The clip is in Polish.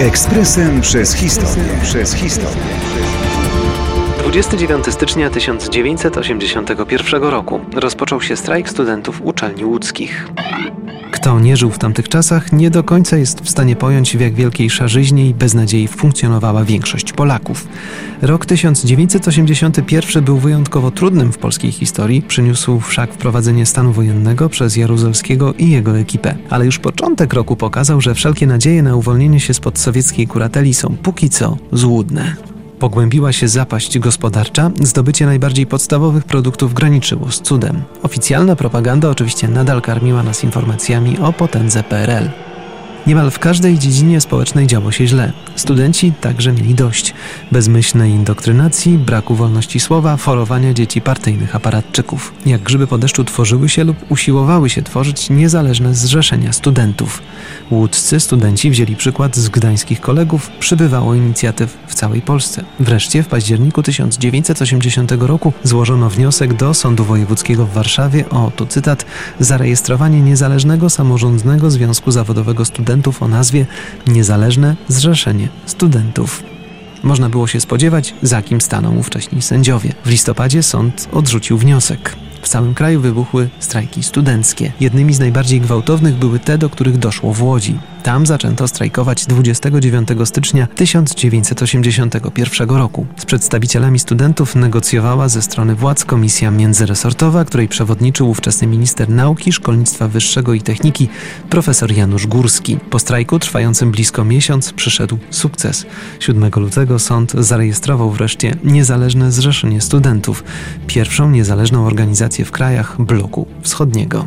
Ekspresem przez historię. Przez historię. 29 stycznia 1981 roku rozpoczął się strajk studentów uczelni łódzkich. Kto nie żył w tamtych czasach, nie do końca jest w stanie pojąć, w jak wielkiej szarzyźnie i beznadziei funkcjonowała większość Polaków. Rok 1981 był wyjątkowo trudnym w polskiej historii, przyniósł wszak wprowadzenie stanu wojennego przez Jaruzelskiego i jego ekipę. Ale już początek roku pokazał, że wszelkie nadzieje na uwolnienie się spod sowieckiej kurateli są póki co złudne. Pogłębiła się zapaść gospodarcza, zdobycie najbardziej podstawowych produktów graniczyło z cudem. Oficjalna propaganda oczywiście nadal karmiła nas informacjami o potędze PRL. Niemal w każdej dziedzinie społecznej działo się źle. Studenci także mieli dość. Bezmyślnej indoktrynacji, braku wolności słowa, forowania dzieci partyjnych aparatczyków. Jak grzyby po deszczu tworzyły się lub usiłowały się tworzyć niezależne zrzeszenia studentów. Łódzcy studenci wzięli przykład z gdańskich kolegów, przybywało inicjatyw w całej Polsce. Wreszcie w październiku 1980 roku złożono wniosek do Sądu Wojewódzkiego w Warszawie o, tu cytat, zarejestrowanie niezależnego samorządnego związku zawodowego studentów o nazwie Niezależne Zrzeszenie Studentów. Można było się spodziewać, za kim staną ówcześni sędziowie. W listopadzie sąd odrzucił wniosek. W całym kraju wybuchły strajki studenckie. Jednymi z najbardziej gwałtownych były te, do których doszło w Łodzi. Tam zaczęto strajkować 29 stycznia 1981 roku. Z przedstawicielami studentów negocjowała ze strony władz komisja międzyresortowa, której przewodniczył ówczesny minister nauki, szkolnictwa wyższego i techniki profesor Janusz Górski. Po strajku trwającym blisko miesiąc przyszedł sukces. 7 lutego sąd zarejestrował wreszcie Niezależne Zrzeszenie Studentów, pierwszą niezależną organizację w krajach bloku wschodniego.